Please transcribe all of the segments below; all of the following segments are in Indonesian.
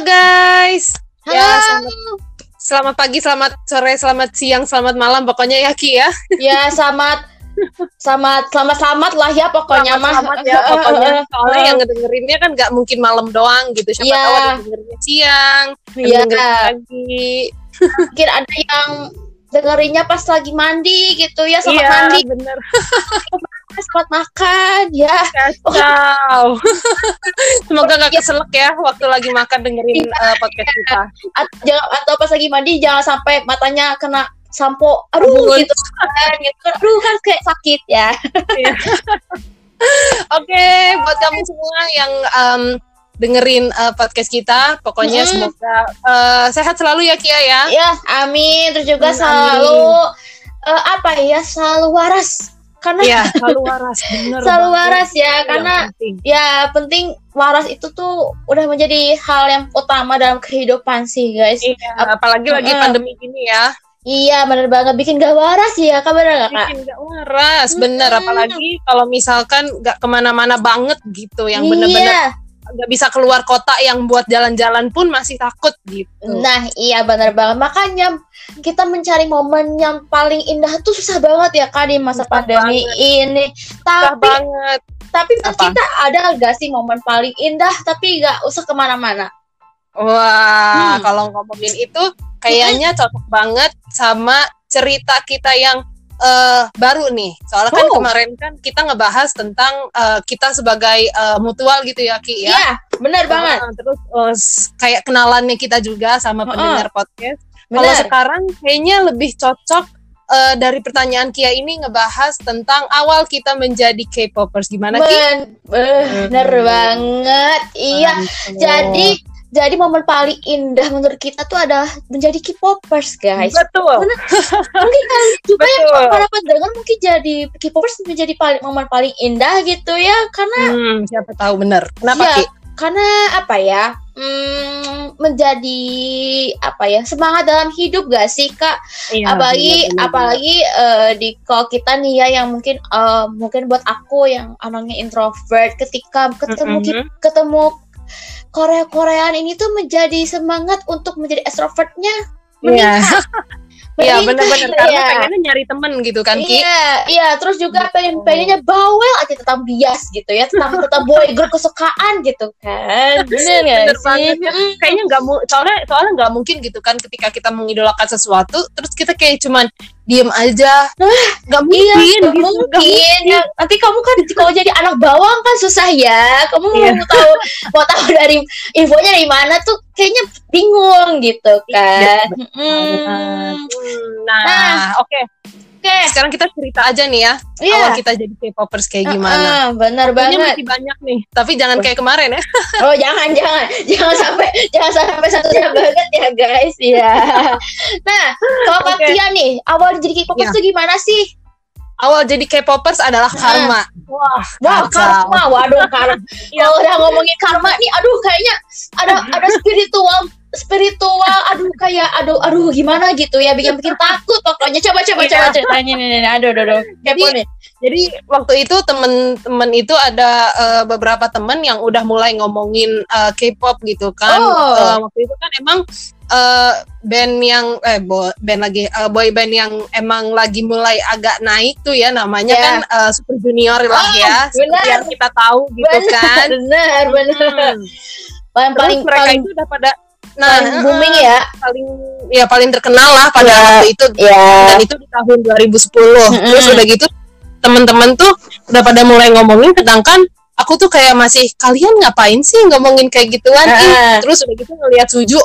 Halo guys. Halo. Ya, selamat, selamat pagi, selamat sore, selamat siang, selamat malam pokoknya ya Ki ya. Ya, selamat selamat selamat selamat lah ya pokoknya mah. Selamat ya pokoknya. Soalnya yang ngedengerinnya kan nggak mungkin malam doang gitu. Siapa Iya. tahu ada dengerinnya siang, ada Iya. dengerinnya pagi. Mungkin ada yang dengerinnya pas lagi mandi gitu ya, selamat iya, mandi, bener. selamat makan ya. Kacau. Semoga gak keselak ya waktu lagi makan dengerin eh, podcast kita. At- jangan atau pas lagi mandi jangan sampai matanya kena sampo. Aduh Ampun. gitu kan. Gitu. kan. Aduh kan kayak sakit ya. Oke, buat kamu semua yang em, dengerin eh, podcast kita, pokoknya Mm. semoga eh, sehat selalu ya Kia ya. Ya, amin. Terus juga Amin, selalu eh, apa ya? Selalu waras. Karena Iya, selalu waras, bener. selalu banget. waras ya, Yang karena penting. ya penting waras itu tuh udah menjadi hal yang utama dalam kehidupan sih guys Iya, apalagi lagi Mm. pandemi gini ya, iya bener banget bikin gak waras ya kak bener gak kak bikin gak waras, bener. Mm. Apalagi kalau misalkan gak ke mana-mana banget gitu, yang bener-bener iya gak bisa keluar kota, yang buat jalan-jalan pun masih takut gitu. nah iya bener banget makanya kita mencari momen yang paling indah tuh susah banget ya kak di masa Susah pandemi banget. ini Susah tapi banget. tapi Apa? kita ada gak sih momen paling indah tapi gak usah ke mana-mana Wah, Hmm. kalau ngomongin itu kayaknya cocok banget sama cerita kita yang eh, baru nih. Soalnya kan Oh. kemarin kan kita ngebahas tentang eh, kita sebagai eh, mutual gitu ya Ki ya. iya bener banget Eh, terus eh, s- kayak kenalannya kita juga sama pendengar podcast. Kalau bener sekarang kayaknya lebih cocok eh, dari pertanyaan Kia ini ngebahas tentang awal kita menjadi K-popers gimana Ki? Ben- bener Hmm. banget iya Mantap. Jadi jadi momen paling indah menurut kita tuh adalah menjadi K-popers guys. betul. Mungkin kan juga ya Betul. para pendengar mungkin jadi K-popers menjadi paling momen paling indah gitu ya karena Hmm, siapa tahu bener. Kenapa. Ki? karena apa ya? Hmm, menjadi apa ya semangat dalam hidup gak sih kak? Iya, apalagi bener-bener. apalagi eh, di kalau kita nih ya yang mungkin eh, mungkin buat aku yang anaknya introvert ketika ketemu Mm-mm. ki- ketemu Korea Koreaan ini tuh menjadi semangat untuk menjadi extrovertnya Iya. Iya meningkat. benar-benar karena Iya. pengennya nyari temen gitu kan Ki. Iya, iya, terus juga Betul. pengen pengennya bawel aja tentang bias gitu ya, tentang tentang boy group kesukaan gitu kan. Bener nggak Bener sih? banget ya. Mm. Kayaknya nggak soalnya soalnya nggak mungkin gitu kan ketika kita mengidolakan sesuatu terus kita kayak cuman diem aja. Nggak mungkin Iya, gitu. nggak mungkin. Ya, nanti kamu kan kalau jadi anak bawang kan susah ya. Kamu Iya. mau tahu mau tahu dari infonya dari mana tuh kayaknya bingung gitu kan. Iya, Mm. Nah, Nah. oke. Oke, Sekarang kita cerita aja nih ya. iya. Awal kita jadi K-popers kayak gimana. Ah, benar Pokoknya banget. masih banyak nih. Tapi jangan kayak kemarin ya. Oh jangan jangan jangan sampai jangan sampai satu jam banget ya guys ya. Nah kalau. Tia nih awal jadi K-popers Iya. tuh gimana sih? Awal jadi K-popers adalah karma. Wah, Wah karma, waduh karma. Iya. Kalau udah ngomongin karma nih, aduh kayaknya ada ada spiritual spiritual, aduh kayak aduh aduh gimana gitu ya bikin bikin takut pokoknya coba coba Iya. coba ceritanya nih, nih, aduh aduh aduh kepo Jadi- nih Jadi waktu itu temen-temen itu ada eh, beberapa temen yang udah mulai ngomongin eh, K-pop gitu kan. Oh. Eh, waktu itu kan emang eh, band yang eh bo- band lagi eh, boy band yang emang lagi mulai agak naik tuh ya namanya Ya. kan eh, Super Junior lah Oh, ya. Seperti benar. yang kita tahu gitu kan. bener bener Hmm. paling Terus paling mereka paling, itu udah pada nah paling booming ya. Paling ya paling terkenal lah pada Ya. waktu itu. ya. Dan itu di tahun 2010 Mm-mm. terus udah gitu teman-teman tuh udah pada mulai ngomongin sedangkan aku tuh kayak masih kalian ngapain sih ngomongin kayak gituan? Ih Ah. terus udah gitu ngelihat Suju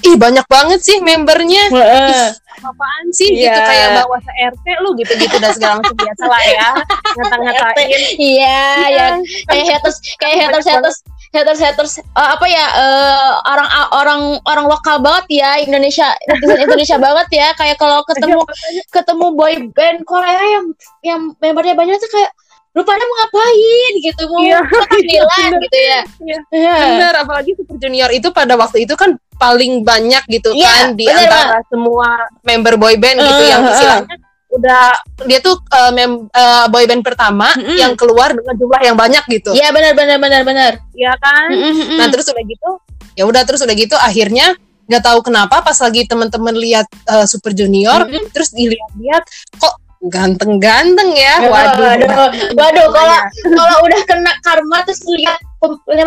ih banyak banget sih membernya. Heeh. apaan sih? Gitu Iya. kayak bawa RT lu gitu-gitu dan segala macam. Biasa lah ya. Ngata-ngatain Iya, ya. Kayak haters, kayak haters, haters, haters, haters, eh, apa ya eh, orang orang orang lokal banget ya Indonesia netizen Indonesia banget ya kayak kalau ketemu ketemu boy band Korea yang yang membernya banyak tuh kayak lu pada mau ngapain gitu mau Iya, tahlilan bener. gitu ya Iya. Iya. Bener, apalagi Super Junior itu pada waktu itu kan paling banyak gitu Iya, kan di bener, antara semua member boy band gitu Eh, yang istilahnya udah dia tuh uh, mem, uh, boy band pertama Mm-mm. yang keluar dengan jumlah yang banyak gitu. Iya benar benar benar benar. Iya kan? Mm-mm, mm-mm. Nah, terus udah gitu ya udah terus udah gitu akhirnya nggak tahu kenapa pas lagi teman-teman lihat eh, Super Junior Mhm. terus dilihat-lihat kok ganteng-ganteng ya Waduh, waduh waduh, kalau kalau udah kena karma terus lihat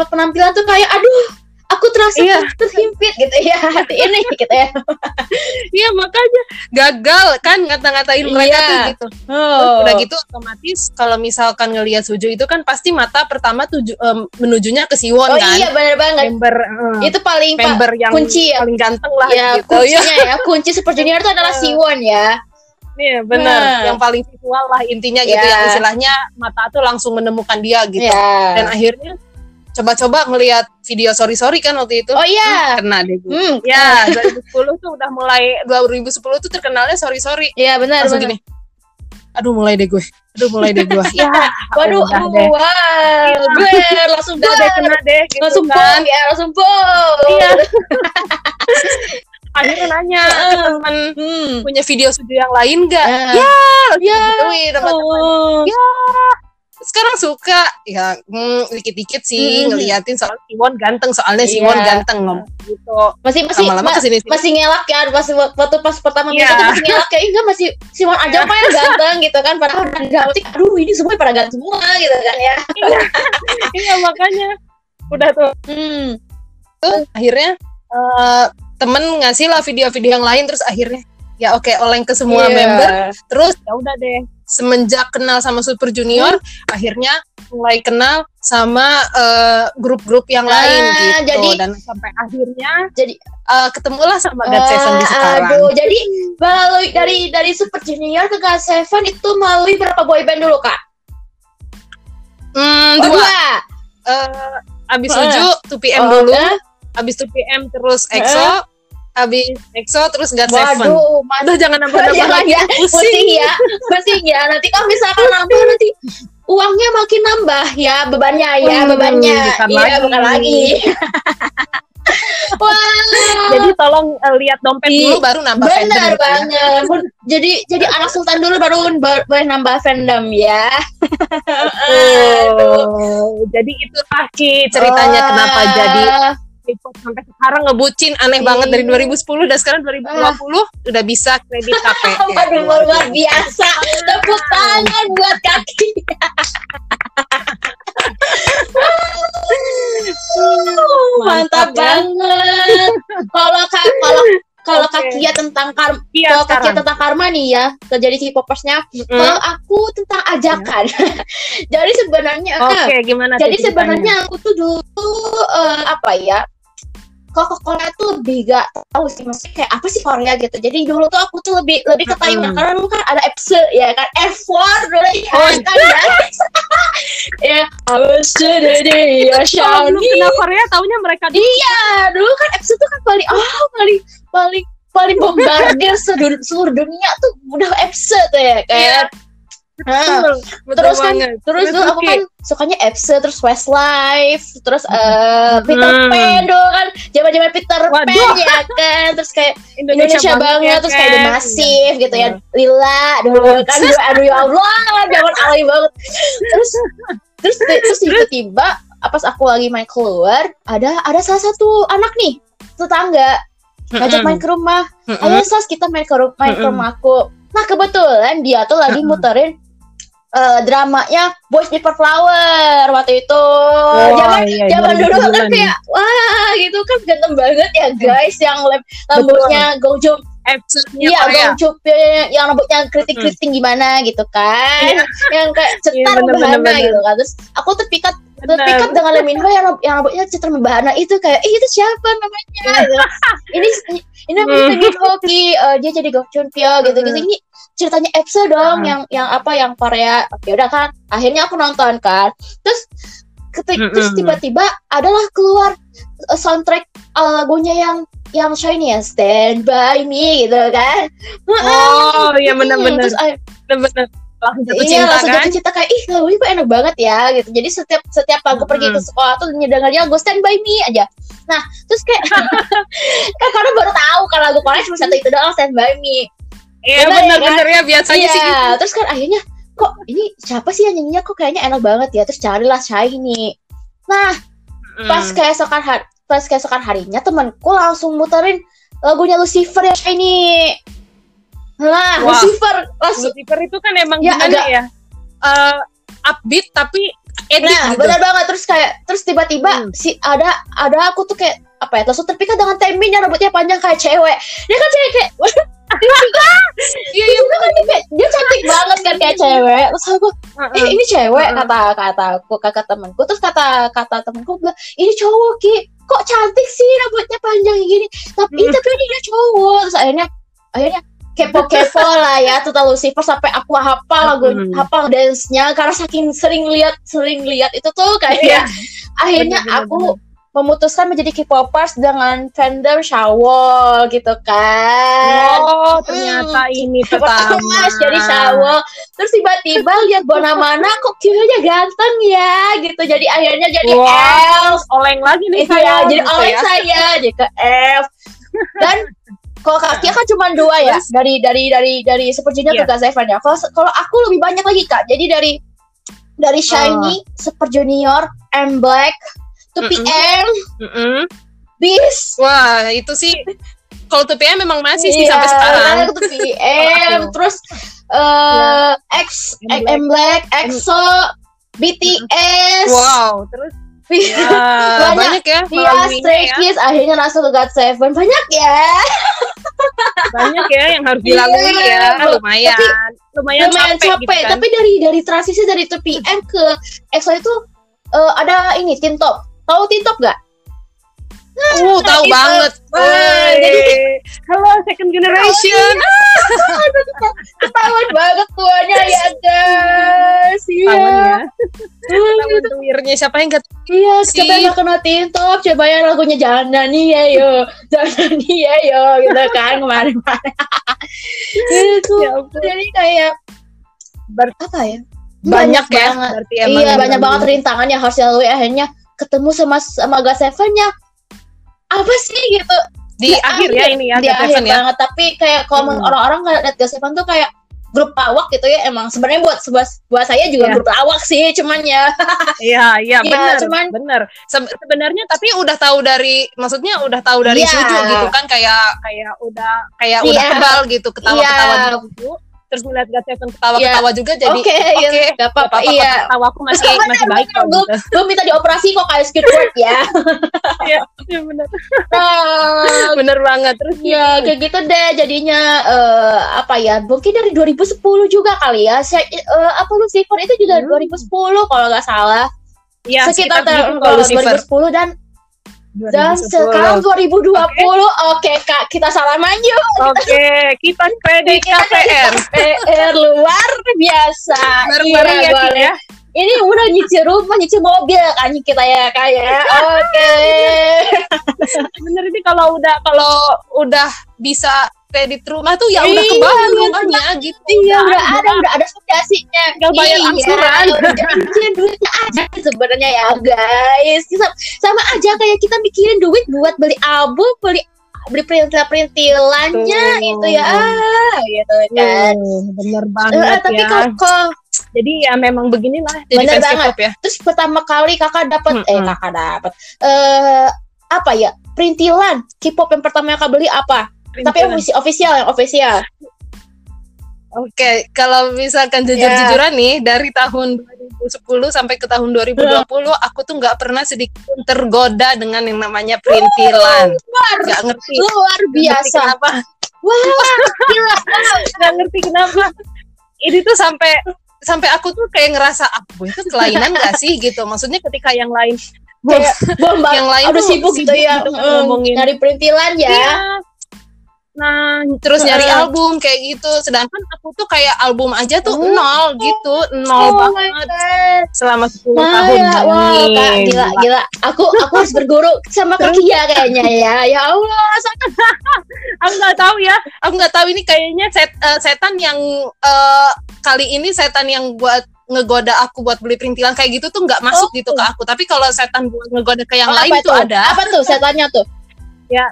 penampilan tuh kayak aduh aku terasa Iya. terhimpit gitu ya hati ini gitu ya. iya makanya gagal kan ngata-ngatain mereka Iya. tuh gitu Oh. udah gitu otomatis kalau misalkan ngelihat Suju itu kan pasti mata pertama tuju em, menujunya ke Siwon Oh kan iya benar banget. member eh, Itu paling member yang kunci ya. paling ganteng lah ya gitu ya kuncinya ya kunci Super Junior itu adalah Siwon ya. Iya benar, Nah. yang paling visual lah intinya gitu, Ya. yang istilahnya mata tuh langsung menemukan dia gitu. Dan Ya. akhirnya coba-coba ngelihat video sorry sorry kan waktu itu, Oh iya. kena deh gue. Hmm. Ya 2010 tuh udah mulai 2010 tuh terkenalnya sorry sorry. Iya benar Langsung benar. gini, aduh mulai deh gue, aduh mulai deh gue. ya, Waduh, aduh, deh. wow, gue langsung udah deh gue kena deh, gitu langsung kan. bom ya, langsung bom. Iya. Akhirnya nanya ke teman Hmm. punya video studio yang lain gak? Eh, Ya, ya. Gituin. Ya, sekarang suka. Ya hmm, dikit-dikit sih Mhm. ngeliatin soal Siwon ganteng. Soalnya Iya. Siwon ganteng ngomong gitu. Masih masih lama-lama ma- ke sini sini masih ngelak ya pas waktu pas pertama Iya. yeah. itu masih ngelak ya. Enggak masih Siwon aja apa yang ganteng gitu kan. Padahal di dalam musik aduh ini semua pada ganteng semua gitu kan ya. Iya. Makanya. Udah tuh. Hmm. tuh akhirnya eh, temen ngasih lah video-video yang lain. Terus akhirnya ya oke oleng ke semua Iya. member. Terus ya udah deh semenjak kenal sama Super Junior akhirnya mulai kenal sama eh, grup-grup yang Ah, lain gitu. jadi- dan sampai akhirnya Jadi- eh, ketemulah sama God Seven di sekarang. aduh jadi melalui dari dari Super Junior ke God Seven itu melalui berapa boyband dulu kak? Hmm, oh, dua. dua. Eh abis Ah. tujuh 2PM Oh, dulu, udah. abis 2PM terus EXO, abis EXO terus God Seven. waduh Udah jangan nambah-nambah Jangan lagi. ya, pusing ya, pusing ya. Nanti kalau misalkan nambah nanti uangnya makin nambah ya bebannya ya Hmm, bebannya. bukan iya lagi. bukan lagi. Wah, Jadi tolong eh, lihat dompet dulu baru nambah benar fandom ya. banget. Jadi jadi anak sultan dulu baru boleh nambah fandom ya. Oh, jadi itu Ki ceritanya Wah. kenapa jadi K-pop sampai sekarang ngebucin aneh banget dari Iya. 2010 dan sekarang 2020 udah bisa kredit KPR. Waduh, luar biasa. Tepuk tangan buat kaki. Mantap, Mantap ya. banget. Kalau kalau kalau Oke. kakia tentang karma, Iya kalau kakia tentang karma nih ya, terjadi si popersnya. Mm-mm. Kalau aku tentang ajakan. Jadi sebenarnya Oke, gimana jadi sebenarnya aku tuh dulu eh, apa ya? Kalau ke Korea tuh lebih gak tahu sih maksudnya kayak apa sih Korea gitu. Jadi dulu tuh aku tuh lebih lebih ke Taiwan Mm-mm. karena dulu kan ada EPSE ya kan F4 dulu ya Oh, kan guys. ya EPSE deh ya belum Shani. kenal Korea taunya mereka di Iya, dulu kan EPSE tuh kan paling oh paling paling paling bombardir seluruh, seluruh dunia tuh udah EPSE tuh ya. Iya. Betul. Terus kan banget. terus dulu aku kan sukanya EPSE terus Westlife terus eh Peter Hmm. Pan dulu kan. Zaman-zaman Peter Waduh. Pan ya kan. Terus kayak Indonesia, banget terus kayak The kan? Massive gitu ya. Iya. Lila dulu kan dulu, aduh ya Allah zaman alay banget. Terus terus terus tiba-tiba pas aku lagi main keluar ada ada salah satu anak nih tetangga ngajak Mm-mm. main ke rumah. Ayo sas kita main ke rumah main ke rumah aku. Nah kebetulan dia tuh lagi muterin eh, dramanya Boys Before Flower waktu itu Wah, zaman iya, zaman dulu 2009 kan nih. kayak wah gitu kan ganteng banget ya guys yang lem- rambutnya Episode-nya iya Korea. gojong yang rambutnya keriting-keriting gimana gitu kan Iya. yang kayak cetar Iya, bener, membahana gitu kan terus aku terpikat terpikat dengan Leminho yang yang rambutnya cetar membahana itu kayak ih itu siapa namanya gitu. ini ini namanya Hmm. Leminho Ki eh, dia jadi Gokchun Pyo gitu gitu Hmm. ini ceritanya EPSO dong Hmm. yang yang apa yang Korea oke udah kan akhirnya aku nonton kan terus ketik Mm-mm. terus tiba-tiba adalah keluar eh, soundtrack eh, lagunya yang yang shiny ya Stand By Me gitu kan Oh, iya Hmm, benar-benar. terus eh, Benar-benar. Langsung jatuh iya cinta langsung kan? jatuh cinta kayak ih lagu ini kok enak banget ya gitu jadi setiap setiap aku pergi ke sekolah tuh nyedengarnya lagu Stand By Me aja nah terus kayak kan karena baru tahu kan lagu Korea cuma satu itu doang Stand By Me Iya Bener ya, benar-benar ya biasanya iya sih gitu. terus kan akhirnya kok ini siapa sih yang nyanyinya kok kayaknya enak banget ya terus carilah Shiny nah pas Hmm. keesokan hari pas keesokan harinya temanku langsung muterin lagunya Lucifer yang shiny nah Wah. Lucifer langsung Lucifer itu kan emang Ya, gimana agak- ya? Eh, upbeat tapi edit nah gitu. benar banget terus kayak terus tiba-tiba Hmm. si ada ada aku tuh kayak apa ya langsung terpikat dengan Taemin rambutnya panjang kayak cewek dia kan cewek kayak Iya, Iya, kan dia, dia cantik banget kan kayak cewek. Terus aku eh iya. ini cewek kata kata aku kata temanku. Terus kata kata temanku bilang ini cowok ki. Kok cantik sih rambutnya panjang gini? Tapi tapi dia cowok. Terus akhirnya akhirnya kepo-kepo lah ya tentang Lucifer sampai aku hafal lagu Mm. hafal dance-nya. Karena saking sering lihat sering lihat itu tuh kayak Iya. akhirnya Bener, bener, aku memutuskan menjadi K-popers dengan fandom Shawl gitu kan Oh, ternyata ini pertama. jadi Shawl terus tiba-tiba lihat Bona mana kok kayaknya ganteng ya gitu jadi akhirnya jadi Wow, elf oleng lagi nih Iya, saya. jadi gitu oleh ya. saya jadi ke elf dan kalau kakinya kan cuma dua ya Terus? dari dari dari dari Super Junior Iya. ke God Seven ya kalau kalau aku lebih banyak lagi kak jadi dari dari Shiny Super Junior M Black 2PM Mm-mm. Beast Wah, itu sih kalau 2PM memang masih sih Iya, sampai sekarang. itu PM, Aku. terus eh X, M Black. EXO, BTS, Wow, terus ya, Banyak. banyak ya dia Stray ya. Kids, akhirnya langsung ke God Seven, banyak ya. Banyak ya yang harus Iya, dilalui ya. Bu. Lumayan. lumayan, Lumayan capek, capek, gitu kan. tapi dari dari transisi dari 2PM ke EXO itu eh, ada ini Teen Top. Tahu Top gak? Uh, tahu itu. banget. Wah, jadi- Hello second generation. Ketahuan banget tuanya ya guys. Iya. Ya. Tuwirnya siapa yang gak Iya, coba yang kena TikTok, coba yang lagunya jangan nih ya yo, jangan nih ya yo, gitu kan kemarin-kemarin. itu, Ya jadi kayak Ber- apa ya? banyak, ya banget. Iya, banyak banget rintangan yang harus dilalui akhirnya ketemu sama sama God Seven-nya. Apa sih gitu? di, di akhir ya ini ya di God akhir Seven ya. banget, tapi kayak kalau Hmm. orang-orang ngeliat God Seven tuh kayak grup lawak gitu ya emang sebenarnya buat buat, buat saya juga Iya. grup lawak sih cuman ya Iya, iya, Iya, benar, cuman- benar. Se- sebenarnya tapi udah tahu dari, maksudnya udah tahu dari Iya. Suju gitu kan, kayak kayak udah kayak udah Iya. kebal gitu, ketawa-ketawa di Suju. Terus ngeliat God Seven ketawa-ketawa juga, jadi oke oke, ya gak apa-apa iya ketawaku masih Bener, masih baik kok gue gitu. gue minta dioperasi kok kayak Squidward ya Iya, iya, benar. nah, Bener banget. Terus ya kayak gitu deh jadinya eh, apa ya mungkin dari 2010 juga kali ya saya eh, apa Lucifer itu juga Hmm. 2010 kalau nggak salah ya sekitar sekitar gitu tahun kalau Lucifer. 2010 dan dan 2010. sekarang 2020 oke kak kita salaman yuk Oke, kita kredit KPR. PR luar biasa Bareng-bareng Iya, ya, ya. ini udah nyicil rumah nyicil mobil kan kita ya kayak oke Bener ini kalau udah kalau udah bisa kredit rumah tuh ya udah Iya, kebangun udah rumahnya gitu. iya udah ada udah ada fondasinya Tinggal bayar Iya, angsuran. udah mikirin duitnya aja sebenarnya ya guys Sama- sama aja kayak kita mikirin duit buat beli album beli beli perintil perintilannya Betul. itu ya ah, gitu kan Hmm, bener Eh, banget tapi ya. kalau kalau- Jadi ya memang beginilah jadi Bener banget. Ya. terus pertama kali kakak dapat eh Mm-mm. kakak dapat eh apa ya perintilan K-pop yang pertama yang kakak beli apa tapi yang ofisi- official yang official Oke, kalau misalkan Ya. jujur-jujuran nih dari tahun 2010 sampai ke tahun 2020 aku tuh nggak pernah sedikit pun tergoda dengan yang namanya perintilan. luar Nggak ngerti. luar Nggak ngerti biasa Kenapa? wah gila Nggak ngerti kenapa. Ini tuh sampai sampai aku tuh kayak ngerasa aku itu kelainan gak sih gitu. Maksudnya ketika yang lain kayak yang lain udah tuh sibuk gitu ya gitu, mm, ngomongin dari perintilan ya Iya. Nah, terus nyari Heeh. album kayak gitu. Sedangkan aku tuh kayak album aja tuh Oh. nol gitu, nol oh banget selama 10 Nah, tahun. ya, kak, gila, gila. Aku, aku harus berguru sama Kak Kia kayaknya ya. Ya Allah, Aku nggak tahu ya. Aku nggak tahu ini kayaknya set, eh, setan yang eh, kali ini setan yang buat ngegoda aku buat beli perintilan kayak gitu tuh nggak masuk Oh. gitu ke aku. Tapi kalau setan buat ngegoda ke yang Oh, lain itu ada. Apa tuh setannya tuh? Ya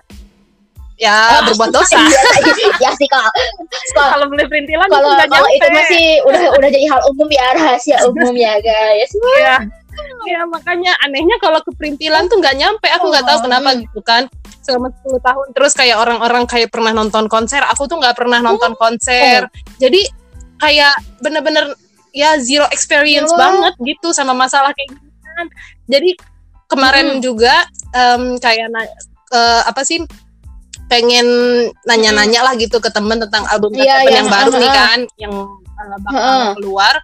Ah, berbuat dosa. ya sih kalau kalau kalau beli perintilan kalau kalau itu masih udah udah jadi hal umum ya rahasia umum ya guys. Iya. ya makanya anehnya kalau ke perintilan tuh nggak nyampe. Aku nggak tahu Oh, kenapa hmm. gitu kan. Selama 10 tahun terus kayak orang-orang kayak pernah nonton konser. Aku tuh nggak pernah nonton konser. Jadi kayak bener-bener ya zero experience Wah. banget gitu sama masalah kayak gitu kan. Jadi kemarin Hmm. juga em, kayak eh, apa sih pengen nanya-nanya lah gitu ke temen tentang album Hmm. Iya, iya, yang baru nih kan yang eh, bakal keluar.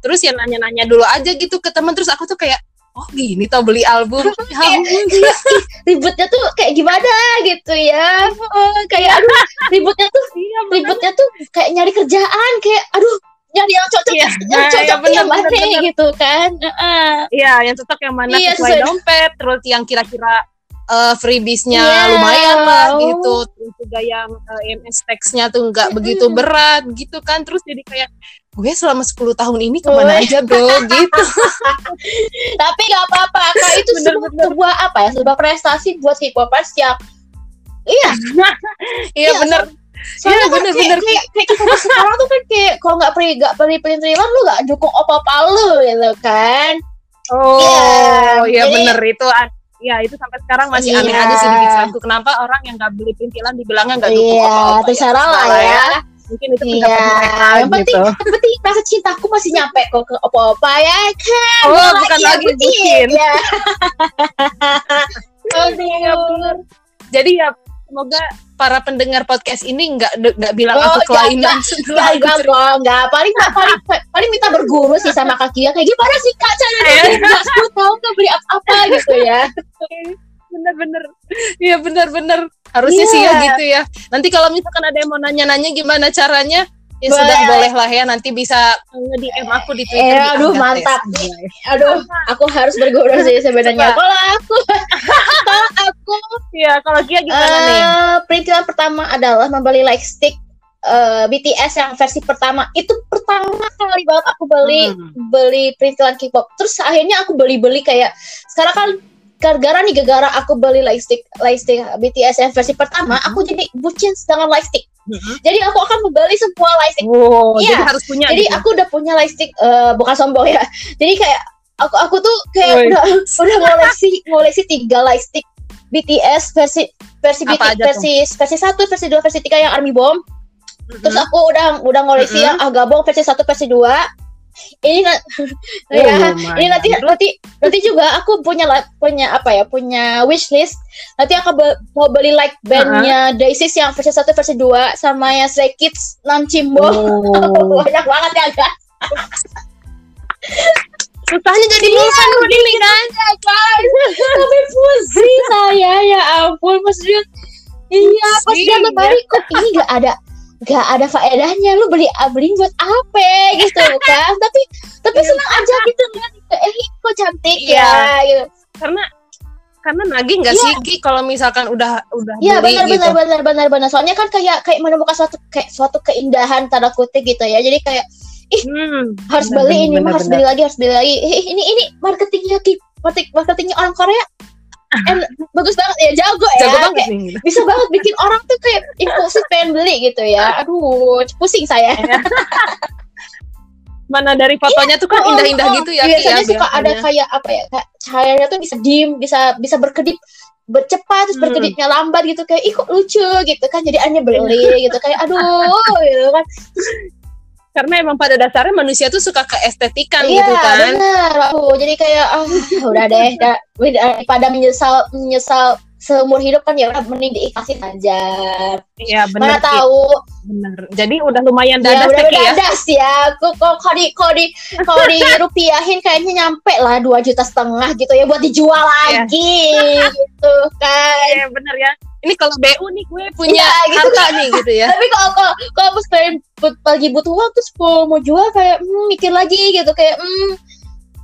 Terus ya nanya-nanya dulu aja gitu ke temen terus aku tuh kayak oh gini tau beli album. Ya ampun. Ributnya tuh kayak gimana? Gitu ya. Kayak aduh ributnya tuh iya ributnya tuh kayak nyari kerjaan kayak aduh nyari yang cocok Iya, yang iya, cocok bener, yang mana? bener, bener. gitu kan. Iya, yang cocok yang mana Iya, sesuai sesuai- dompet, terus yang kira-kira uh, freebies-nya Iya, lumayan lah gitu, terus juga yang uh, EMS tax-nya tuh nggak Mm-mm. begitu berat gitu kan, terus jadi kayak gue selama 10 tahun ini ke mana aja bro gitu. tapi nggak apa-apa kak itu Bener, sebuah, bener. sebuah apa ya sebuah prestasi buat hip hopers yang iya Iya Iya, bener. soalnya Iya, kan bener, kayak, bener. kayak, kayak kita sekarang tuh kan kayak kalau nggak beli nggak beli perintilan lu nggak dukung apa-apa lu gitu kan Oh, Iya, iya jadi- bener itu. Ya itu sampai sekarang masih Iya. aneh aja sih di pikiranku. Kenapa orang yang nggak beli perintilan dibilangnya nggak dukung iya apa-apa ya? terserah lah Terserah ya Mungkin itu Iya, pendapat mereka yang penting gitu. yang penting rasa cintaku masih nyampe kok ke apa-apa ya kan Oh, Gua bukan lagi bucin, bucin. ya Iya, bener. Jadi ya semoga para pendengar podcast ini nggak nggak bilang Oh, aku kelainan setelah Enggak, enggak, enggak, enggak. Paling, paling, paling minta berguru sih sama kak Kia. Kayak gimana sih kak cara Iya. dia nggak 10 tahun nggak beli apa-apa gitu ya. bener-bener iya bener-bener harusnya sih ya Iya. gitu ya nanti kalau misalkan ada yang mau nanya-nanya gimana caranya ya Boleh. sudah boleh lah ya nanti bisa nge-DM aku di Twitter Eh, aduh, Angga mantap. Tes. Aduh, aku harus berguru sih sebenarnya. Kalau aku, kalau aku, Iya, kalau Kia gimana nih? eh perintilan pertama adalah membeli lightstick eh, BTS yang versi pertama itu pertama kali banget aku beli Hmm. beli perintilan K-pop. Terus akhirnya aku beli-beli kayak sekarang kan gara-gara nih gara-gara aku beli lightstick lightstick BTS yang versi pertama, Mhm. aku jadi bucin dengan lightstick. Mhm. Jadi aku akan membeli semua lightstick. Wow, Iya. jadi harus punya Jadi gitu. aku udah punya lightstick eh, bukan sombong ya. Jadi kayak aku aku tuh kayak Woi. udah udah ngoleksi ngoleksi tiga lightstick BTS versi versi BTS, tuh? versi versi satu versi dua versi tiga yang Army Bomb. Mhm. Terus aku udah udah ngoleksi Mhm. yang Agabong versi satu versi dua. Ini na- Oh, ya, ini nanti nanti nanti juga aku punya punya apa ya punya wishlist. Nanti aku be- mau beli like bandnya Daisies yang versi satu versi dua sama yang Stray Kids non Cimbo. Oh. Banyak banget ya guys. Susahnya jadi lulusan begini kan? Ya, guys. Tapi pusing saya ya ampun Rian. Iya, pas dia kembali kok ini gak ada gak ada faedahnya lu beli beli buat apa gitu kan tapi tapi Iya. senang aja gitu lihat eh kok cantik Iya. ya gitu Karena karena nagih nggak Iya. sih kalau misalkan udah udah Iya beli benar gitu. benar benar benar benar soalnya kan kayak kayak menemukan suatu kayak suatu keindahan tanda kutip gitu ya jadi kayak Hmm, harus benar, beli ini benar, mah harus benar. beli lagi harus beli lagi Eh, ini ini marketingnya ki marketing marketingnya orang Korea and bagus banget. Ya jago ya. Jago banget Kayak nih. gitu. bisa banget bikin orang tuh kayak impulsif pengen beli gitu ya. Aduh pusing saya. Mana dari fotonya tuh kan Oh, indah-indah oh, gitu ya Ki, biasanya ya, suka ada kayak apa ya kayak cahayanya tuh bisa dim bisa bisa berkedip bercepat terus Hmm. berkedipnya lambat gitu. Kayak ih kok lucu gitu kan. Jadi aneh beli gitu. Kayak aduh gitu kan Karena emang pada dasarnya manusia tuh suka keestetikan iya gitu kan. benar aku jadi kayak ah udah deh daripada menyesal menyesal seumur hidup kan ya udah mending diikhlasin aja Iya mana benar Ki. tahu Bener. Jadi udah lumayan ya dadas udah deh Ki ya. dadas ya kok kok kalau di kalau di kalau di rupiahin kayaknya nyampe lah dua juta setengah gitu ya buat dijual Iya. lagi gitu kan Iya bener ya. Ini kalau BU nih gue punya Iya, gitu harta nih gitu ya. tapi kalau kalau kalau pas but- lagi butuh uang terus kalau mau jual kayak hmm, mikir lagi gitu kayak hmm,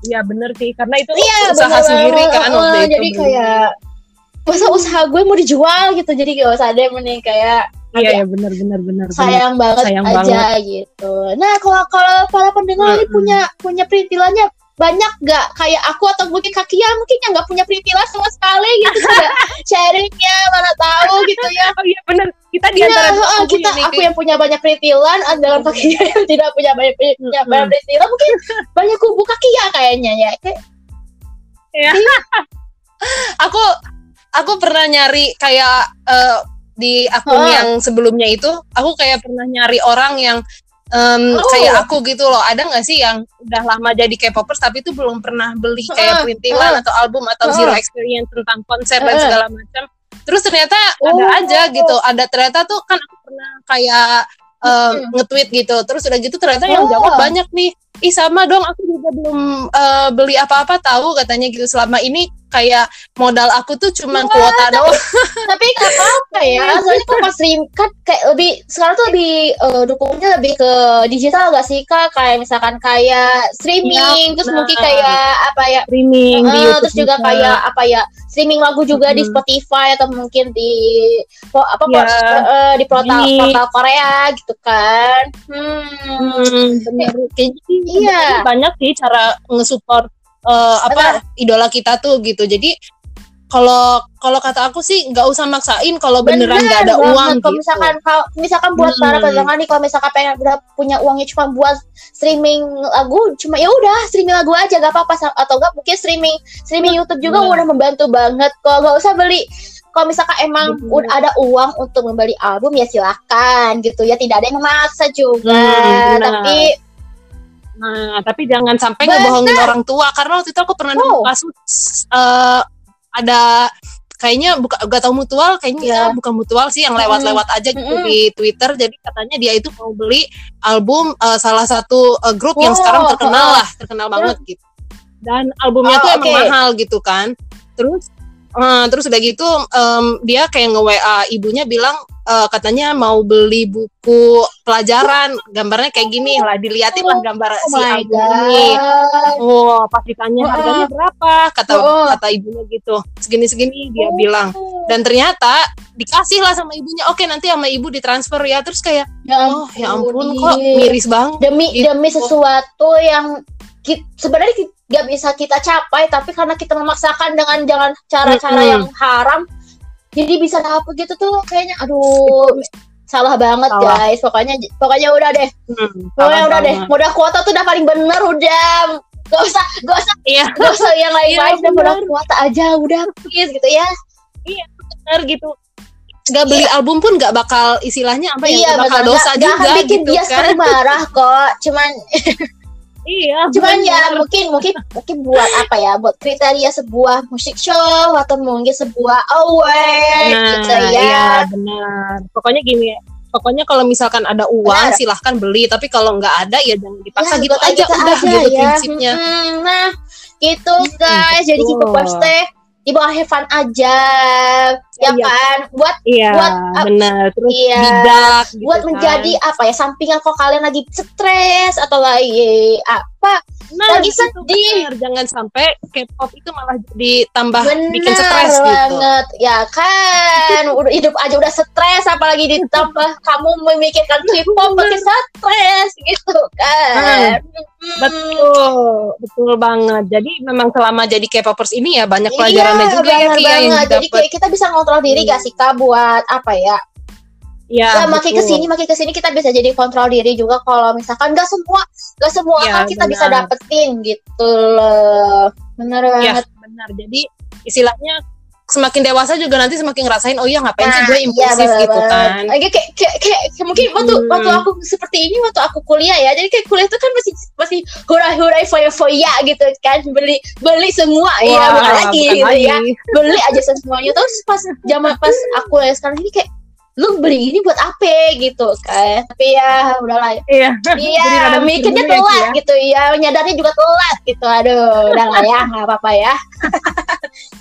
Iya bener sih. Karena itu iya usaha bener sendiri kan waktu itu. jadi kayak masa usaha gue mau dijual gitu jadi gak usah ada yang mending kayak Iya ya bener bener bener. bener. sayang banget Sayang aja gitu. Nah kalau kalau para pendengar ini Mm-mm. punya punya perintilannya banyak gak kayak aku atau mungkin kaki ya mungkin yang nggak punya perintilan sama sekali gitu juga sharingnya mana tahu gitu ya. Oh iya bener. Kita di Iya, antara heeh, kubu kita ini, aku yang punya banyak perintilan dalam kaki yang tidak punya banyak punya banyak perintilan mungkin banyak kubu kaki ya kayaknya ya. Kayak, ya. aku aku pernah nyari kayak uh, di akun Oh. yang sebelumnya itu aku kayak pernah nyari orang yang em, Oh. kayak aku gitu loh ada nggak sih yang udah lama jadi K-popers tapi itu belum pernah beli kayak Oh. perintilan atau album atau Oh. zero experience tentang konser dan Oh. segala macam terus ternyata ada Oh. aja gitu ada ternyata tuh kan aku pernah kayak em, nge-tweet gitu terus udah gitu ternyata yang Oh. jawab banyak nih ih sama dong aku juga belum eh, beli apa-apa tahu katanya gitu selama ini kayak modal aku tuh cuman Wah, kuota doang tapi nggak apa-apa ya soalnya kan pas kan kayak lebih sekarang tuh lebih eh, dukungnya lebih ke digital gak sih kak kayak misalkan kayak streaming Iya, terus benar. mungkin kayak apa ya streaming di eh, YouTube terus juga kayak apa ya streaming lagu juga di Mm-mm. Spotify atau mungkin di po- apa po- Iya. eh, eh, di portal Di- portal Korea gitu kan hmm. Hmm, bener. Kayak gitu Iya. banyak sih cara nge-support eh, apa idola kita tuh gitu. Jadi kalau kalau kata aku sih nggak usah maksain kalau beneran nggak ada banget. uang Kalau gitu. misalkan kalau misalkan buat para Hmm. pendengar nih kalau misalkan pengen udah punya uangnya cuma buat streaming lagu cuma ya udah streaming lagu aja gak apa-apa atau enggak mungkin streaming streaming YouTube juga Bener. udah membantu banget kok nggak usah beli kalau misalkan emang udah ada uang untuk membeli album ya silakan gitu ya tidak ada yang memaksa juga Hmm, benar. tapi Nah, tapi jangan sampai ngebohongin orang tua karena waktu itu aku pernah nemu Oh. kasus eh, ada kayaknya buka gak tahu mutual kayaknya Iya. bukan mutual sih yang lewat-lewat aja gitu Mm-mm. di Twitter. Jadi katanya dia itu mau beli album eh, salah satu eh, grup yang Oh, sekarang terkenal lah terkenal banget gitu. Dan albumnya Oh, tuh emang mahal gitu kan. Terus eh, terus udah gitu em, dia kayak nge WA ibunya bilang eh, katanya mau beli buku pelajaran gambarnya kayak gini lah diliatin lah gambar oh si album ini Oh, pas ditanya Heeh. harganya berapa, kata Heeh. kata ibunya gitu, segini-segini dia Oh. bilang. Dan ternyata dikasih lah sama ibunya. Oke, nanti sama ibu ditransfer ya. Terus kayak, ya oh ya ampun kok miris banget. demi Gitu. demi sesuatu yang sebenarnya nggak bisa kita capai tapi karena kita memaksakan dengan jangan cara-cara Mm-mm. yang haram jadi bisa dapet gitu tuh kayaknya aduh salah banget Salah. guys pokoknya pokoknya udah deh Hmm, pokoknya udah deh modal kuota tuh udah paling bener udah gak usah gak usah Iya, gak usah yang lain-lain Iya, udah modal bener. kuota aja udah please gitu ya bener gitu. Gak beli album pun gak bakal istilahnya apa ya, iya gak bakal betul. dosa nggak juga akan bikin gitu dia kan. marah kok cuman Iya, cuman ya bener. mungkin mungkin mungkin buat apa ya buat kriteria sebuah musik show atau mungkin sebuah award Nah, gitu ya iya benar. Pokoknya gini, pokoknya kalau misalkan ada uang Benar. silahkan beli, tapi kalau nggak ada ya jangan dipaksa Ya, gitu aja, kita udah aja gitu ya. prinsipnya. Mm, nah gitu guys jadi betul. K-popers teh di bawah have fun aja ya Iya. kan buat Iya, buat, uh, benar. Terus iya, bidak gitu buat kan. menjadi apa ya sampingan kok kalian lagi stres atau lagi apa nah, lagi itu sedih. benar. Jangan sampai K-pop itu malah jadi tambah benar bikin stres gitu. banget ya kan udah hidup aja udah stres apalagi ditambah kamu memikirkan K-pop makin stres gitu kan Hmm. Betul, betul banget. Jadi memang selama jadi K-popers ini ya banyak Iya, pelajarannya juga ya benar Ki ya, yang. Jadi kayak kita bisa ngontrol diri gak sih kak buat apa ya? Ya, Ya, makin betul. ke sini makin ke sini kita bisa jadi kontrol diri juga kalau misalkan gak semua gak semua Iya, hal kita bisa benar. dapetin gitu loh. Bener Ya, banget. benar. Jadi istilahnya semakin dewasa juga nanti semakin ngerasain oh iya ngapain sih Nah, gue iya, impulsif bener gitu kan. Kayak, kayak, kayak, kayak mungkin waktu Hmm. waktu aku seperti ini waktu aku kuliah ya. Jadi kayak kuliah itu kan masih masih hurai-hurai foya-foya gitu kan. Beli beli semua ya Wah, bukan lagi bukan gitu lagi. ya. Beli aja semuanya terus pas zaman pas aku kuliah sekarang ini kayak lu beli ini buat apa gitu kan tapi ya udahlah Iya. Iya mikirnya ya, telat ya. gitu ya nyadarnya juga telat gitu aduh udah lah ya nggak apa-apa ya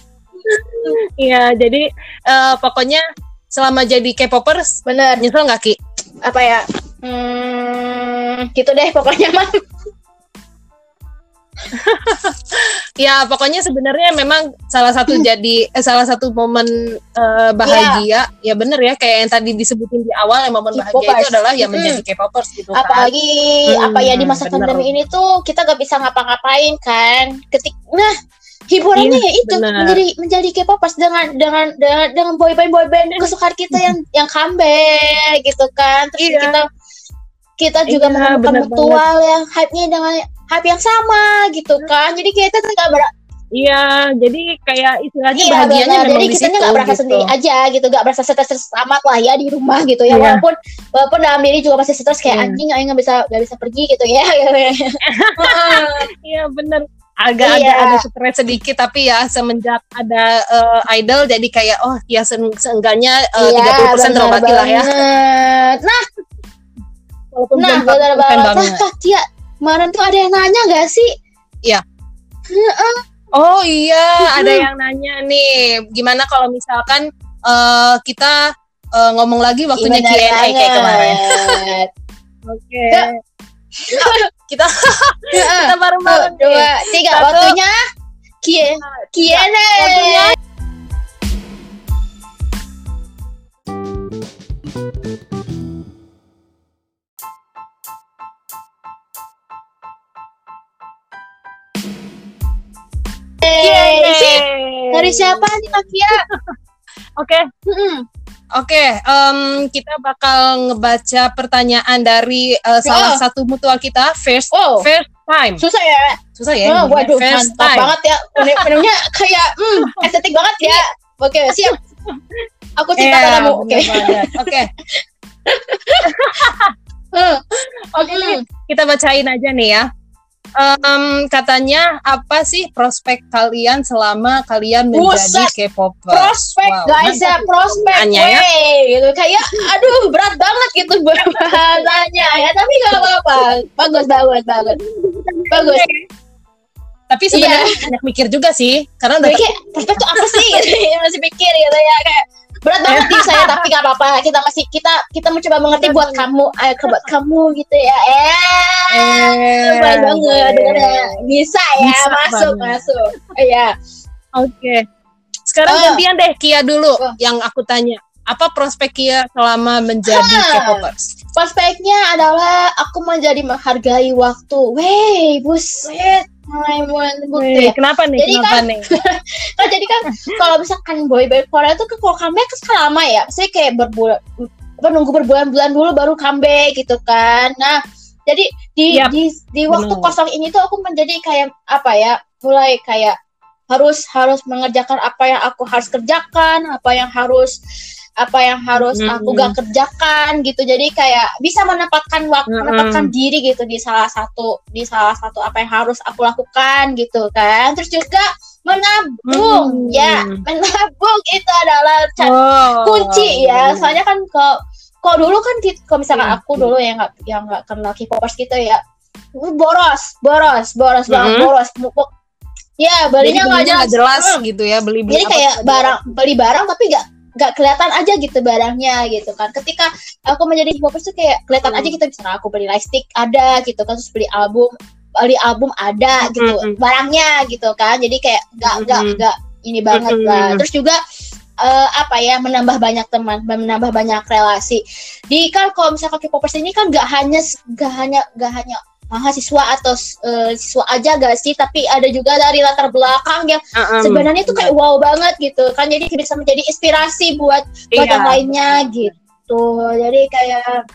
Iya, jadi eh, pokoknya selama jadi K-popers bener nyesel nggak Ki? apa ya hmm, gitu deh pokoknya mah Ya pokoknya sebenarnya memang salah satu Hmm. jadi eh, salah satu momen eh, bahagia ya bener ya kayak yang tadi disebutin di awal yang momen bahagia K-popers. itu adalah ya Hmm. menjadi K-popers gitu kan. apalagi Hmm, apa ya di masa bener. pandemi ini tuh kita gak bisa ngapa-ngapain kan ketik nah hiburannya Iya, ya itu bener. menjadi menjadi K-popers dengan dengan dengan dengan boyband boyband kesukaan kita yang yang comeback gitu kan terus Iya. kita kita juga Iya, menemukan bener mutual yang hype-nya dengan hype yang sama gitu kan jadi kita tuh ber Iya, jadi kayak istilahnya Iya, bahagianya benar. memang Jadi di kita nggak berasa gitu. sendiri aja gitu, nggak berasa stres amat lah ya di rumah gitu ya. Iya. Walaupun walaupun dalam diri juga masih stres kayak Iya. anjing, aing nggak bisa nggak bisa pergi gitu ya. Iya bener agak Iya. ada ada stres sedikit tapi ya semenjak ada eh, idol jadi kayak oh ya se- seenggaknya eh, Iya, 30% terobati lah ya. Nah, walaupun nah belum benar 100% banget. banget. Nah, Tia, kemarin tuh ada yang nanya gak sih? Oh iya ada yang nanya nih gimana kalau misalkan eh, kita eh, ngomong lagi waktunya Q&A kayak kemarin. Oke Ya. Kita kita bareng-bareng nih. Dua, tiga, Satu. waktunya Q- Q&A. Waktunya. Eh, Q&A. sih, Dari siapa nih Kak Kia? Oke Mm-mm. Oke, em, kita bakal ngebaca pertanyaan dari eh, salah Oh. satu mutual kita, first Oh. first time. Susah ya? Susah ya? Oh, waduh, first mantap time. banget ya. Menunya kayak hmm, estetik banget ya. Oke, siap. Aku cinta Iya, padamu. Oke. Oke, Hmm, oke, kita bacain aja nih ya. Em, katanya apa sih prospek kalian selama kalian menjadi. K-popper? Prospek Wow, guys ya, prospek Pertanyaannya ya. gitu kayak aduh berat banget gitu bahasanya ya, tapi gak apa-apa. Bagus, bagus, bagus. Bagus. Tapi sebenarnya banyak mikir juga sih, karena udah kayak prospek tuh apa sih? masih pikir gitu ya kayak berat banget di saya tapi gak apa-apa kita masih kita kita mencoba mengerti buat kamu eh buat kamu gitu ya eh Eh, banget, bener. bisa ya Bisa masuk banget. masuk iya Oke. Sekarang Oh. gantian deh Kia dulu Oh. yang aku tanya. Apa prospek Kia selama menjadi Hah. K-popers? prospeknya adalah aku menjadi menghargai waktu wey buset mulai mulai bukti Wih, kenapa nih? Jadi kenapa kan- nih? Nah, jadi kan kalau misalkan boy band Korea tuh kalau comeback kan lama ya. Saya kayak berbulan apa nunggu berbulan-bulan dulu baru comeback gitu kan. Nah, jadi di Yap, di di waktu benar. kosong ini tuh aku menjadi kayak apa ya? Mulai kayak harus harus mengerjakan apa yang aku harus kerjakan, apa yang harus apa yang harus Mm-mm. aku gak kerjakan gitu. Jadi kayak bisa menempatkan waktu Mm-mm. menempatkan diri gitu di salah satu di salah satu apa yang harus aku lakukan gitu kan. Terus juga menabung Hmm. ya menabung itu adalah Oh, kunci ya soalnya kan kalau kalau dulu kan kalau misalkan Hmm. aku dulu yang nggak yang nggak kenal K-popers gitu ya boros boros boros banget Hmm. boros ya belinya nggak jelas jelas gitu ya beli beli jadi kayak barang beli barang tapi nggak nggak kelihatan aja gitu barangnya gitu kan ketika aku menjadi K-popers tuh kayak kelihatan Hmm. aja gitu misalnya aku beli lightstick ada gitu kan terus beli album beli album ada gitu Mm-mm. barangnya gitu kan jadi kayak nggak nggak Mm-mm. nggak ini banget Mm-mm. lah terus juga eh, apa ya menambah banyak teman menambah banyak relasi di kan kalau misalkan K-popers ini kan nggak hanya nggak hanya nggak hanya mahasiswa atau eh, siswa aja gak sih tapi ada juga dari latar belakang yang Uh-um. sebenarnya itu kayak wow banget gitu kan jadi bisa menjadi inspirasi buat buat Iya. yang lainnya gitu jadi kayak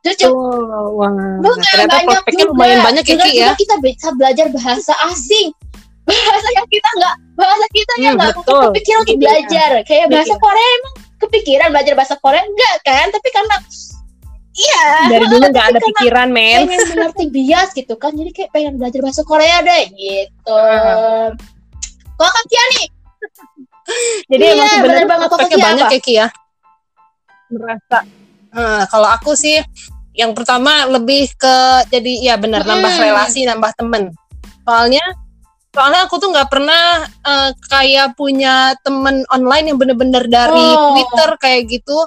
juga Oh, wah. Bukan, ternyata banyak prospeknya juga. lumayan banyak ya Juga- ya. juga kita bisa belajar bahasa asing bahasa yang kita nggak bahasa kita yang Hmm, nggak betul. kepikiran untuk dia. belajar kayak bahasa Iya. Korea emang kepikiran belajar bahasa Korea enggak kan tapi karena iya Dari dulu nggak ada pikiran men. pengen mengerti bias gitu kan jadi kayak pengen belajar bahasa Korea deh gitu Ah. kalau Kak Kia nih Jadi Iya, emang sebenarnya bener banget. Fokusnya banyak apa? ya Ki ya. Merasa. Eh, kalau aku sih yang pertama lebih ke jadi ya benar nambah Hmm. relasi, nambah temen. Soalnya soalnya aku tuh nggak pernah eh, kayak punya temen online yang bener-bener dari Oh. Twitter kayak gitu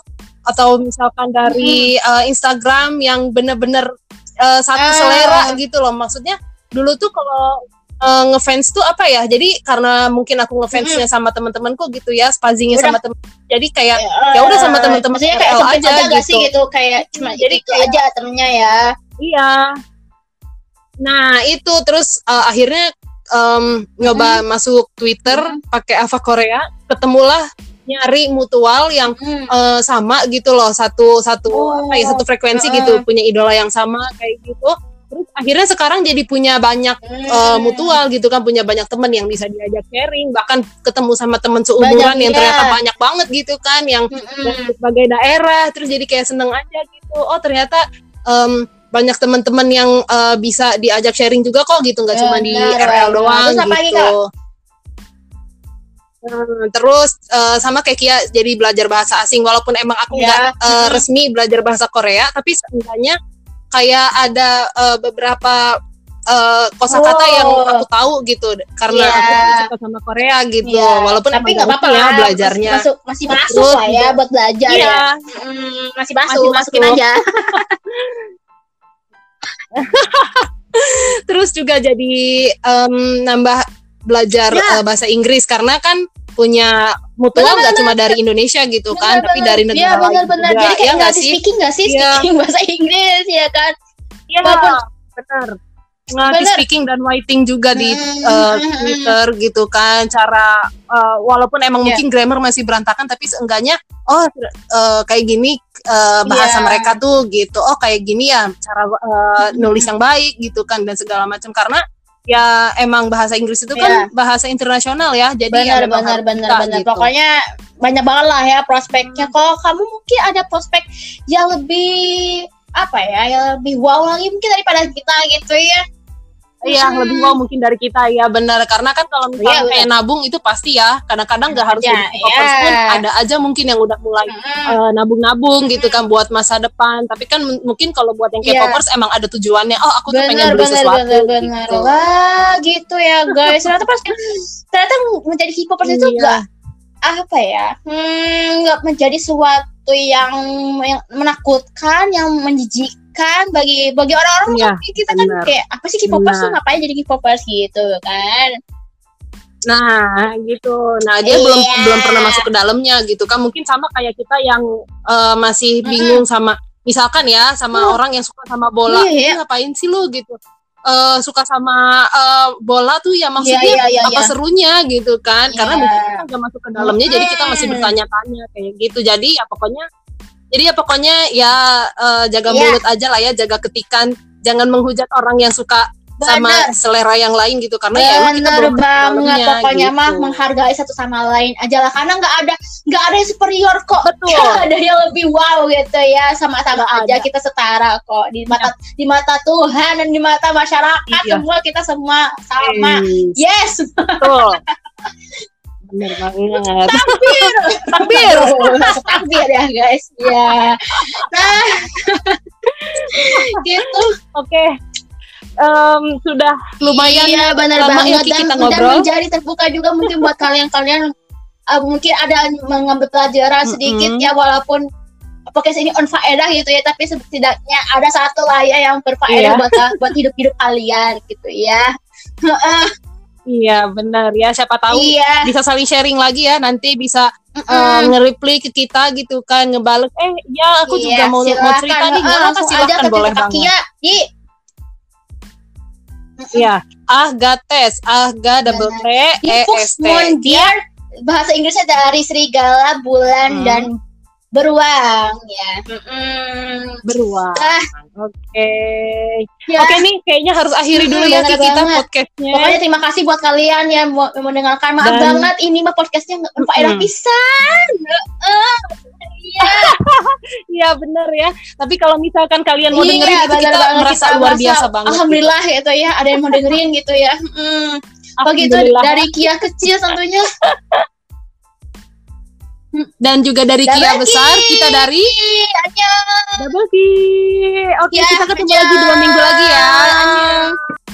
atau misalkan dari eh, Instagram yang bener-bener eh, satu Ah. selera gitu loh. Maksudnya dulu tuh kalau eh, ngefans tuh apa ya? Jadi karena mungkin aku ngefansnya sama teman-temanku gitu ya, spazingnya sama temen. Jadi kayak Ya udah sama maksudnya kayak RL aja aja, gitu. sih gitu kayak cuma Jadi jadi itu kayak- aja temennya ya Iya. Nah itu terus uh, akhirnya um, nyoba masuk Twitter Hmm. pakai Ava Korea, ketemulah nyari mutual yang Hmm. uh, sama gitu loh satu satu Oh. apa ya satu frekuensi Heeh. gitu punya idola yang sama kayak gitu. terus akhirnya sekarang jadi punya banyak Hmm. eh, mutual gitu kan punya banyak teman yang bisa diajak sharing bahkan ketemu sama teman seumuran Banyak, yang iya. ternyata banyak banget gitu kan yang dari berbagai daerah terus jadi kayak seneng aja gitu oh ternyata em, banyak teman-teman yang eh, bisa diajak sharing juga kok gitu nggak cuma di RL doang Terus apa lagi, gitu Hmm, terus eh, sama kayak Kia jadi belajar bahasa asing walaupun emang aku Iya. nggak eh, Mm-mm. resmi belajar bahasa Korea tapi seenggaknya kayak ada eh, beberapa eh, kosakata Oh. yang aku tahu gitu karena Iya. aku suka sama Korea gitu Iya, walaupun tapi nggak apa-apa ya lah, belajarnya masih, masuk, masih masuk Terus lah ya juga- buat belajar iya ya Hmm, masih masuk Masih masukin masuk. aja terus juga jadi em, nambah belajar Ya. eh, bahasa Inggris karena kan punya mutual nggak cuma dari Indonesia gitu kan tapi dari negara Iya lain benar-benar juga jadi kayak ya nggak sih speaking nggak sih Iya. speaking bahasa Inggris ya kan Iya, Walaupun- benar. Ngelatih Benar. speaking dan writing juga di uh, Twitter gitu kan. Cara uh, walaupun emang Iya. mungkin grammar masih berantakan tapi seenggaknya oh uh, kayak gini uh, bahasa Iya. mereka tuh gitu. Oh kayak gini ya cara uh, nulis yang baik gitu kan dan segala macam karena ya emang bahasa Inggris itu kan Iya. bahasa internasional ya. Jadi benar benar benar benar gitu. pokoknya banyak banget lah ya prospeknya kalau kamu mungkin ada prospek yang lebih apa ya yang lebih wow lagi mungkin daripada kita gitu ya Iya, Hmm. lebih wow mungkin dari kita ya benar karena kan kalau misalnya Iya, kayak nabung itu pasti ya kadang-kadang nggak harus K-popers iya. pun ada aja mungkin yang udah mulai eh, nabung-nabung gitu kan buat masa depan tapi kan mungkin kalau buat yang Iya. K-popers emang ada tujuannya oh aku tuh pengen beli benar sesuatu benar gitu. wah gitu ya guys ternyata pas ternyata menjadi K-popers itu Iya. enggak apa ya hmm, nggak menjadi sesuatu yang yang menakutkan yang menjijikkan bagi bagi orang-orang Iya, seperti kita kan benar. kayak apa sih K-popers tuh Benar. ngapain jadi K-popers gitu kan Nah, gitu. Nah, dia Iya. belum belum pernah masuk ke dalamnya gitu kan. Mungkin sama kayak kita yang eh, masih bingung sama misalkan ya sama Hmm. orang yang suka sama bola. Iya. "Ih, ngapain sih lu gitu? Eh, suka sama eh, bola tuh ya maksudnya iya, iya, apa iya. serunya gitu kan? Karena Iya. mungkin kita nggak masuk ke dalamnya, jadi kita masih bertanya-tanya kayak gitu. Jadi ya pokoknya, jadi ya pokoknya ya eh, jaga Iya. mulut aja lah ya, jaga ketikan. Jangan menghujat orang yang suka sama Benar. selera yang lain gitu karena ya emang kita Bener belum banget pokoknya mah gitu. menghargai satu sama lain aja lah karena nggak ada nggak ada yang superior kok Betul. Nggak ada yang lebih wow gitu ya sama-sama aja ada. kita setara kok di mata di mata Tuhan dan di mata masyarakat Iya. semua kita semua sama Yes, yes betul. Bener banget. takbir Takbir. takbir ya guys ya nah gitu Oke. Em, sudah lumayan iya benar ya, banget dan, kita dan ngobrol. menjadi terbuka juga mungkin buat kalian-kalian uh, mungkin ada mengambil pelajaran sedikit Mm-mm. ya walaupun podcast ini on faedah gitu ya tapi setidaknya ada satu lah ya yang berfaedah Iya. buat buat hidup-hidup kalian gitu ya Iya, benar ya. Siapa tahu iya bisa saling sharing lagi ya. Nanti bisa eh, Mm-mm. nge-reply ke kita gitu kan, ngebales. Eh, ya aku Iya, juga mau mau silakan. cerita nih. Nggak apa langsung aja boleh banget. Kia di Iya. Agates, Aga double T E S T. Bahasa Inggrisnya dari serigala bulan Hmm. dan beruang ya Mm-mm. Beruang. Ah. Oke. Ya. Oke nih, kayaknya harus akhiri dulu ya kita banget. podcastnya. Pokoknya terima kasih buat kalian yang mau mendengarkan. Maaf Dan- banget ini mah podcastnya nggak berfaedah Mm-mm. pisan. Heeh. Iya, Iya benar ya. Tapi kalau misalkan kalian mau Iya, dengerin itu benar kita banget. merasa Kita luar biasa banget. Alhamdulillah gitu ya, ada yang mau dengerin gitu ya. Hmm. Begitu dari Kia kecil tentunya. dan juga dari Kia besar kita dari Anya. Double Ki. Oke, okay, ya, kita ketemu aja. lagi dua minggu lagi ya. Anya.